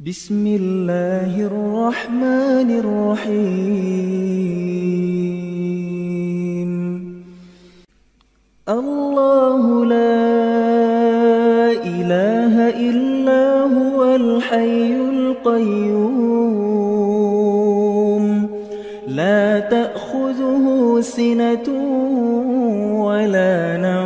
بسم الله الرحمن الرحيم. الله لا إله إلا هو الحي القيوم. لا تأخذه سنة ولا نوم.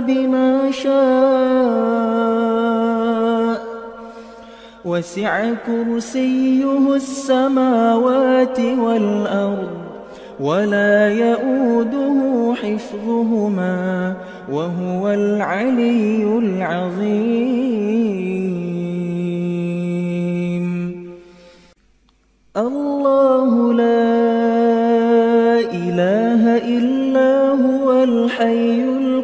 بما شاء وسع كرسيه السماوات والأرض ولا يؤوده حفظهما وهو العلي العظيم. الله لا إله إلا هو الحي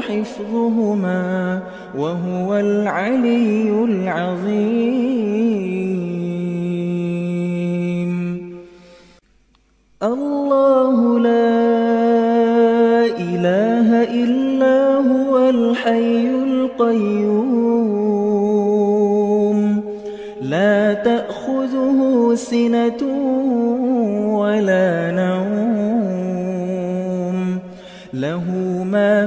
حفظهما وهو العلي العظيم. الله لا إله إلا هو الحي القيوم. لا تأخذه سنة ولا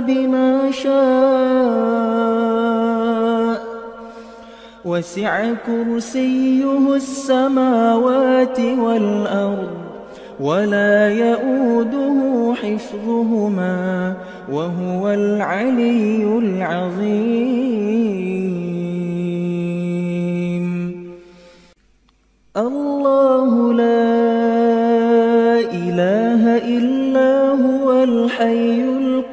بما شاء وسع كرسيه السماوات والأرض ولا يؤوده حفظهما وهو العلي العظيم. الله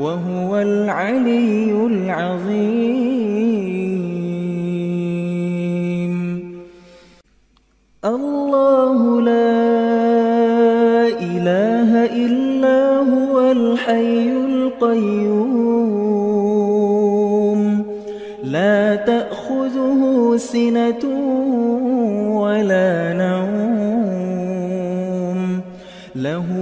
وهو العلي العظيم. الله لا إله إلا هو الحي القيوم. لا تأخذه سنة ولا نوم. له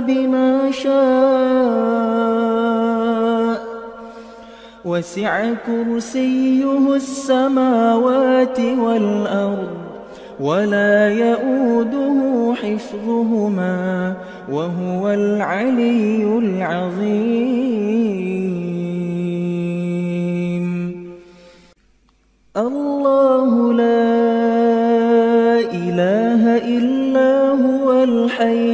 بما شاء وسع كرسيه السماوات والأرض ولا يؤوده حفظهما وهو العلي العظيم. الله لا إله إلا هو الحي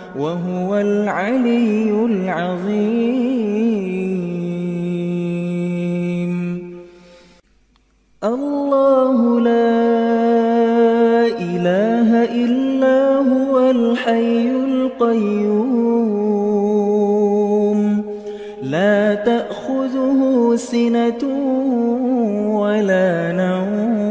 وهو العلي العظيم. الله لا إله إلا هو الحي القيوم. لا تأخذه سنة ولا نوم.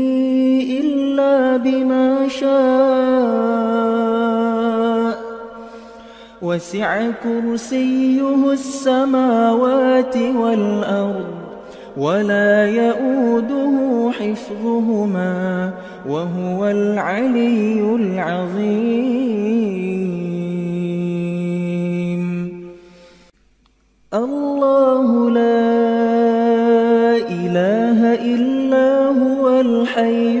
بما شاء وسع كرسيه السماوات والأرض ولا يؤوده حفظهما وهو العلي العظيم الله لا إله إلا هو الحي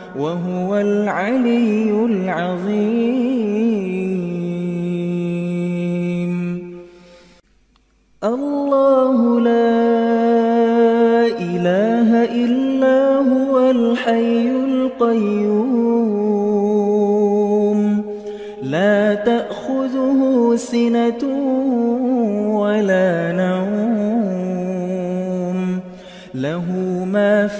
وهو العلي العظيم. الله لا إله إلا هو الحي القيوم. لا تأخذه سنة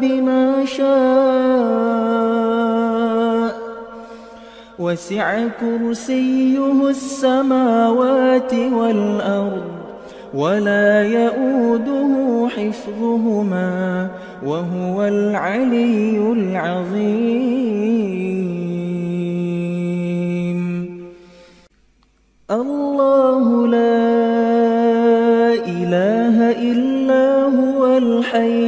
بما شاء. وسع كرسيه السماوات والأرض ولا يؤوده حفظهما وهو العلي العظيم. الله لا إله إلا هو الحي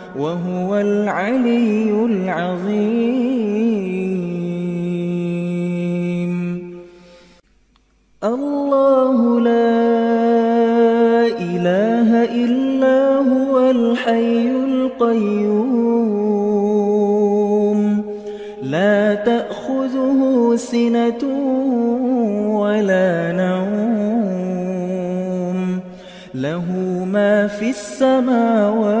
وهو العلي العظيم. الله لا إله إلا هو الحي القيوم. لا تأخذه سنة ولا نوم. له ما في السماوات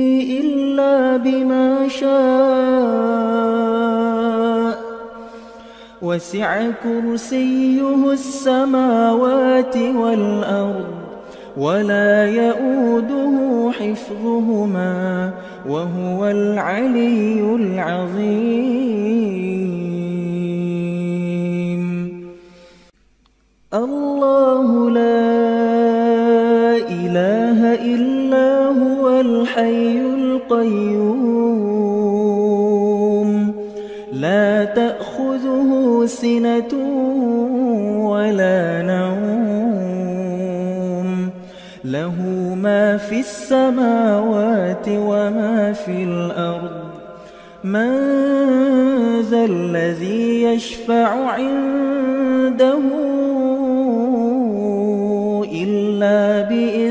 بما شاء وسع كرسيه السماوات والأرض ولا يؤوده حفظهما وهو العلي العظيم. الله لا إله إلا هو الحي القيوم لا تأخذه سنة ولا نوم. له ما في السماوات وما في الأرض. من ذا الذي يشفع عنده إلا بإذنه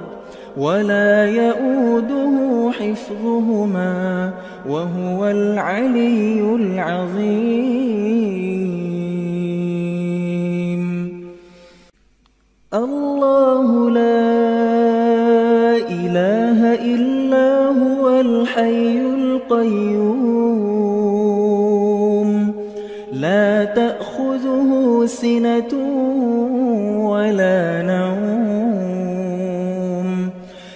ولا يؤوده حفظهما وهو العلي العظيم. الله لا إله إلا هو الحي القيوم. لا تأخذه سنة ولا نوم.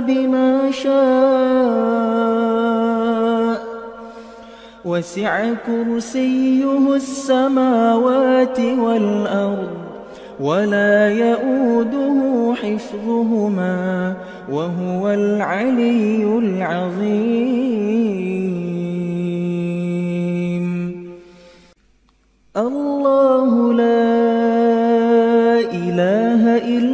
بما شاء. وسع كرسيه السماوات والأرض ولا يؤوده حفظهما وهو العلي العظيم. الله لا إله إلا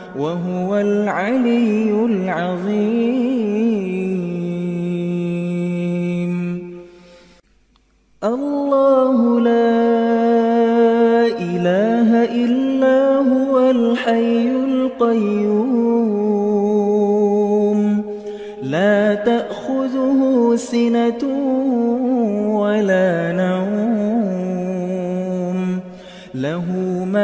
وهو العلي العظيم. الله لا إله إلا هو الحي القيوم. لا تأخذه سنة ولا نوم. له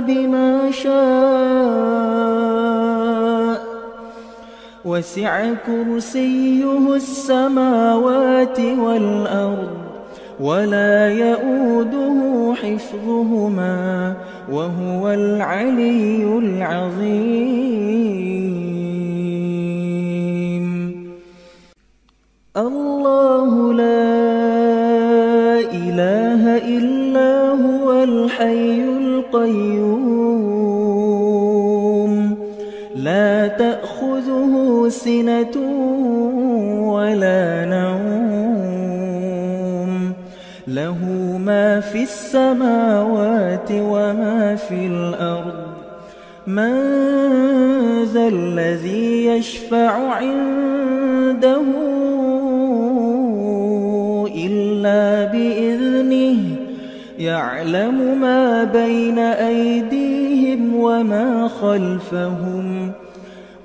بما شاء وسع كرسيه السماوات والأرض ولا يؤوده حفظهما وهو العلي العظيم القيوم. لا تأخذه سنة ولا نوم. له ما في السماوات وما في الأرض. من ذا الذي يشفع عنده يعلم ما بين أيديهم وما خلفهم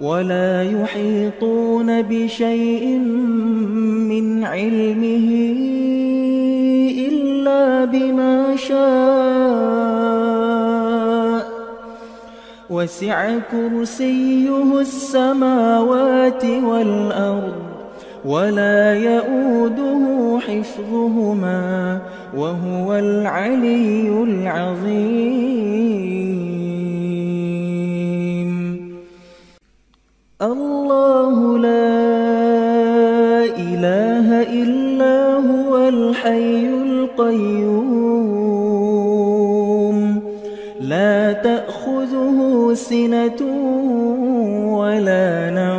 ولا يحيطون بشيء من علمه إلا بما شاء. وسع كرسيه السماوات والأرض ولا يؤوده حفظهما. وهو العلي العظيم. الله لا إله إلا هو الحي القيوم. لا تأخذه سنة ولا نوم.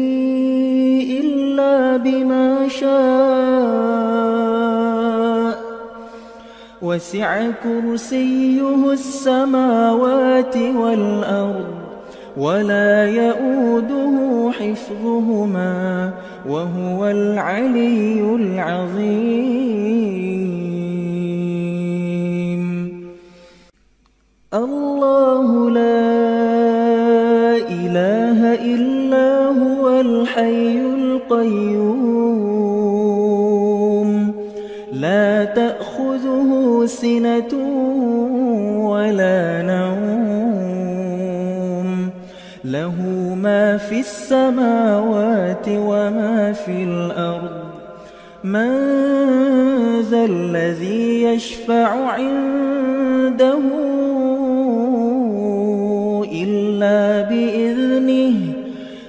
بما شاء. وسع كرسيه السماوات والأرض ولا يؤوده حفظهما وهو العلي العظيم. القيوم. لا تأخذه سنة ولا نوم. له ما في السماوات وما في الأرض. من ذا الذي يشفع عنده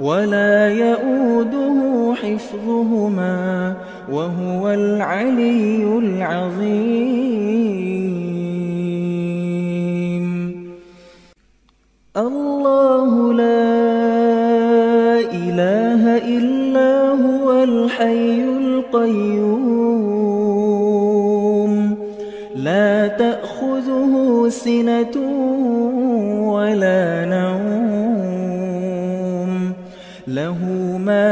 ولا يؤوده حفظهما وهو العلي العظيم. الله لا إله إلا هو الحي القيوم. لا تأخذه سنة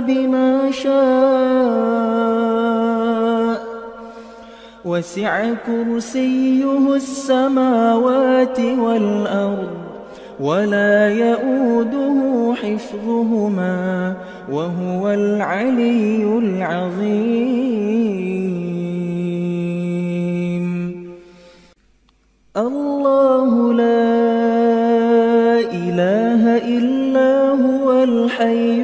بما شاء وسع كرسيه السماوات والأرض ولا يؤوده حفظهما وهو العلي العظيم. الله لا إله إلا هو الحي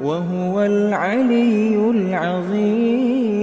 وهو العلي العظيم.